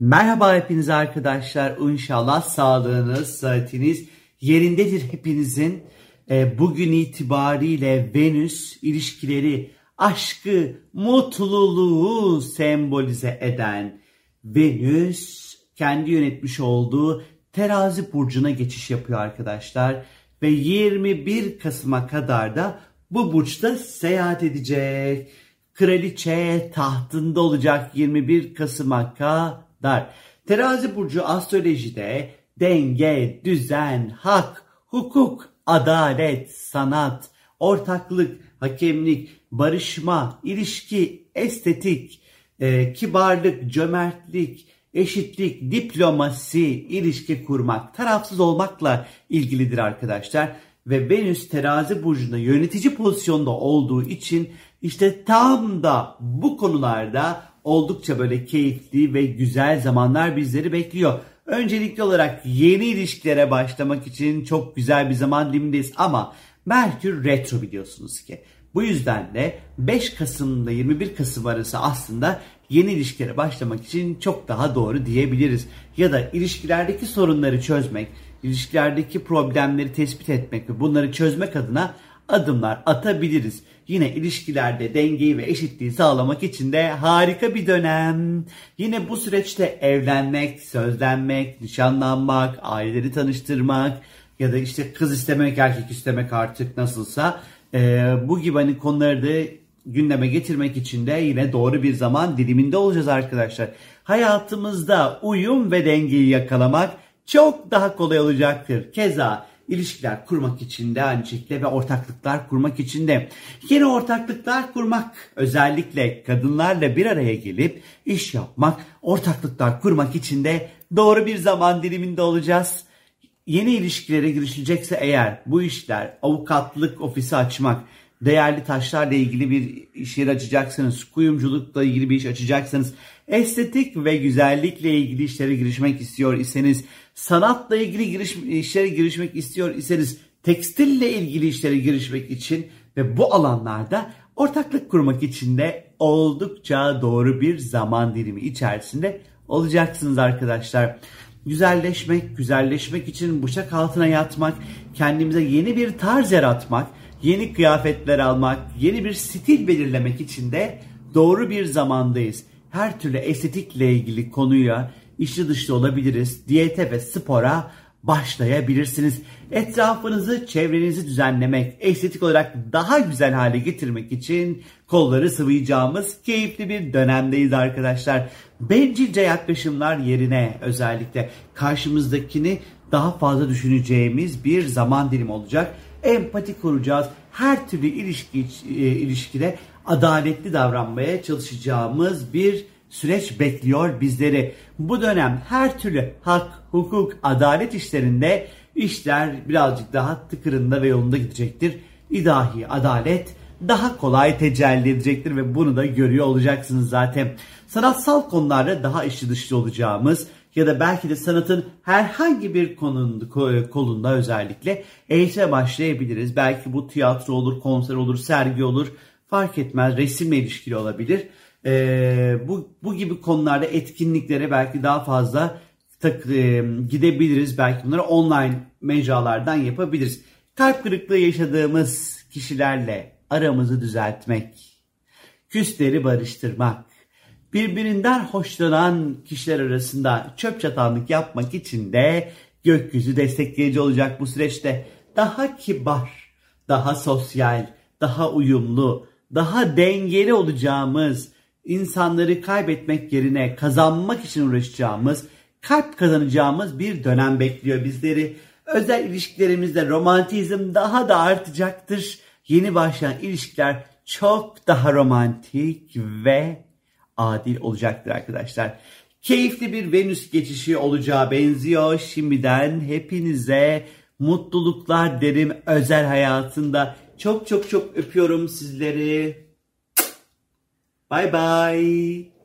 Merhaba hepiniz arkadaşlar. İnşallah sağlığınız, saatiniz yerindedir hepinizin. E, bugün itibariyle Venüs ilişkileri, aşkı, mutluluğu sembolize eden Venüs kendi yönetmiş olduğu terazi burcuna geçiş yapıyor arkadaşlar. Ve 21 Kasım'a kadar da bu burçta seyahat edecek. Kraliçe tahtında olacak 21 Kasım'a kadar. Terazi burcu astrolojide denge, düzen, hak, hukuk, adalet, sanat, ortaklık, hakemlik, barışma, ilişki, estetik, e, kibarlık, cömertlik, eşitlik, diplomasi, ilişki kurmak, tarafsız olmakla ilgilidir arkadaşlar. Ve Venüs terazi burcunda yönetici pozisyonda olduğu için işte tam da bu konularda oldukça böyle keyifli ve güzel zamanlar bizleri bekliyor. Öncelikli olarak yeni ilişkilere başlamak için çok güzel bir zaman dilimindeyiz ama Merkür retro biliyorsunuz ki. Bu yüzden de 5 Kasım'da 21 Kasım arası aslında yeni ilişkilere başlamak için çok daha doğru diyebiliriz. Ya da ilişkilerdeki sorunları çözmek, ilişkilerdeki problemleri tespit etmek ve bunları çözmek adına adımlar atabiliriz. Yine ilişkilerde dengeyi ve eşitliği sağlamak için de harika bir dönem. Yine bu süreçte evlenmek, sözlenmek, nişanlanmak, aileleri tanıştırmak ya da işte kız istemek, erkek istemek artık nasılsa e, bu gibi hani konuları da gündeme getirmek için de yine doğru bir zaman diliminde olacağız arkadaşlar. Hayatımızda uyum ve dengeyi yakalamak çok daha kolay olacaktır. Keza ilişkiler kurmak için de aynı şekilde ve ortaklıklar kurmak için de yeni ortaklıklar kurmak özellikle kadınlarla bir araya gelip iş yapmak, ortaklıklar kurmak için de doğru bir zaman diliminde olacağız. Yeni ilişkilere girişilecekse eğer bu işler avukatlık ofisi açmak, değerli taşlarla ilgili bir iş yeri açacaksanız, kuyumculukla ilgili bir iş açacaksanız, estetik ve güzellikle ilgili işlere girişmek istiyor iseniz, sanatla ilgili giriş, işlere girişmek istiyor iseniz, tekstille ilgili işlere girişmek için ve bu alanlarda ortaklık kurmak için de oldukça doğru bir zaman dilimi içerisinde olacaksınız arkadaşlar. Güzelleşmek, güzelleşmek için bıçak altına yatmak, kendimize yeni bir tarz yaratmak, yeni kıyafetler almak, yeni bir stil belirlemek için de doğru bir zamandayız. Her türlü estetikle ilgili konuya içli dışlı olabiliriz. Diyete ve spora başlayabilirsiniz. Etrafınızı, çevrenizi düzenlemek, estetik olarak daha güzel hale getirmek için kolları sıvayacağımız keyifli bir dönemdeyiz arkadaşlar. Bencilce yaklaşımlar yerine özellikle karşımızdakini daha fazla düşüneceğimiz bir zaman dilimi olacak. Empati kuracağız. Her türlü ilişki e, ilişkide adaletli davranmaya çalışacağımız bir süreç bekliyor bizleri. Bu dönem her türlü hak, hukuk, adalet işlerinde işler birazcık daha tıkırında ve yolunda gidecektir. İdahi adalet daha kolay tecelli edecektir ve bunu da görüyor olacaksınız zaten. Sanatsal konularda daha içli dışlı olacağımız ya da belki de sanatın herhangi bir konunda, kolunda özellikle eğitime başlayabiliriz. Belki bu tiyatro olur, konser olur, sergi olur fark etmez resimle ilişkili olabilir. Ee, bu, bu gibi konularda etkinliklere belki daha fazla tak, e, gidebiliriz. Belki bunları online mecralardan yapabiliriz. Kalp kırıklığı yaşadığımız kişilerle aramızı düzeltmek, küsleri barıştırmak, birbirinden hoşlanan kişiler arasında çöp çatanlık yapmak için de gökyüzü destekleyici olacak bu süreçte. Daha kibar, daha sosyal, daha uyumlu, daha dengeli olacağımız, insanları kaybetmek yerine kazanmak için uğraşacağımız, kalp kazanacağımız bir dönem bekliyor bizleri. Özel ilişkilerimizde romantizm daha da artacaktır. Yeni başlayan ilişkiler çok daha romantik ve adil olacaktır arkadaşlar. Keyifli bir Venüs geçişi olacağı benziyor. Şimdiden hepinize mutluluklar derim özel hayatında. Çok çok çok öpüyorum sizleri. Bye bye.